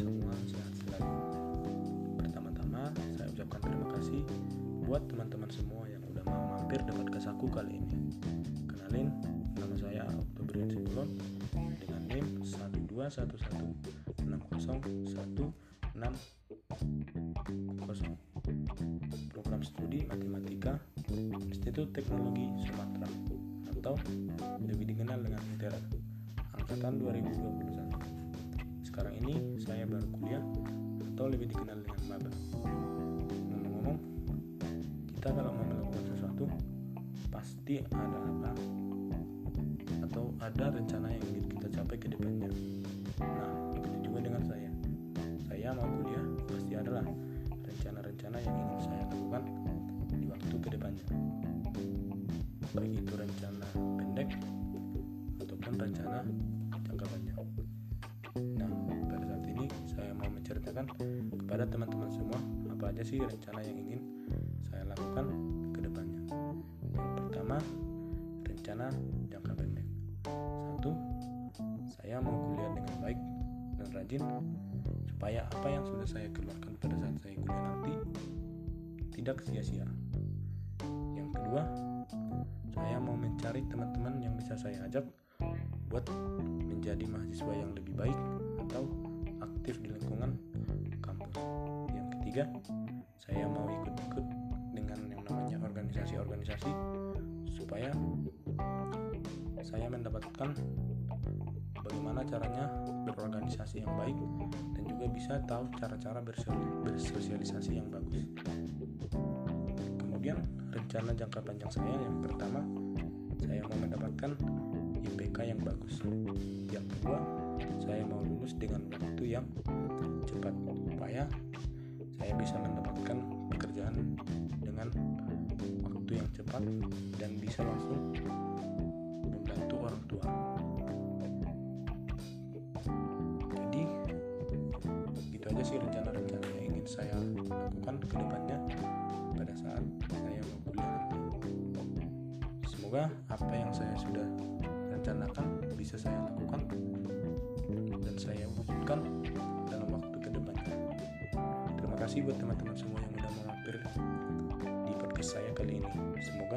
semua sehat selalu. Pertama-tama, saya ucapkan terima kasih buat teman-teman semua yang udah mau mampir dekat ke saku kali ini. Kenalin, nama saya Oktobrian Simbolon dengan NIM 12116016060. Program studi Matematika Institut Teknologi Sumatera atau lebih dikenal dengan ITERA angkatan 2021. Sekarang ini saya baru kuliah atau lebih dikenal dengan maba. Ngomong-ngomong, kita kalau mau melakukan sesuatu pasti ada apa atau ada rencana yang ingin kita capai ke depannya. Nah, begitu juga dengan saya. Saya mau kuliah pasti adalah rencana-rencana yang ingin saya lakukan di waktu ke depannya. Baik itu rencana pendek ataupun rencana menceritakan kepada teman-teman semua apa aja sih rencana yang ingin saya lakukan ke depannya. Yang pertama, rencana jangka pendek. Satu, saya mau kuliah dengan baik dan rajin supaya apa yang sudah saya keluarkan pada saat saya kuliah nanti tidak sia-sia. Yang kedua, saya mau mencari teman-teman yang bisa saya ajak buat menjadi mahasiswa yang lebih baik atau aktif di lingkungan ketiga, saya mau ikut-ikut dengan yang namanya organisasi-organisasi supaya saya mendapatkan bagaimana caranya berorganisasi yang baik dan juga bisa tahu cara-cara bersosialisasi yang bagus. Kemudian rencana jangka panjang saya yang pertama saya mau mendapatkan IPK yang bagus. Yang kedua, saya mau lulus dengan waktu yang cepat supaya saya bisa mendapatkan pekerjaan dengan waktu yang cepat dan bisa langsung membantu orang tua. Jadi gitu aja sih rencana-rencana yang ingin saya lakukan ke depannya pada saat saya mau kuliah. Semoga apa yang saya sudah rencanakan bisa saya lakukan dan saya wujudkan kasih buat teman-teman semua yang udah mampir di podcast saya kali ini. Semoga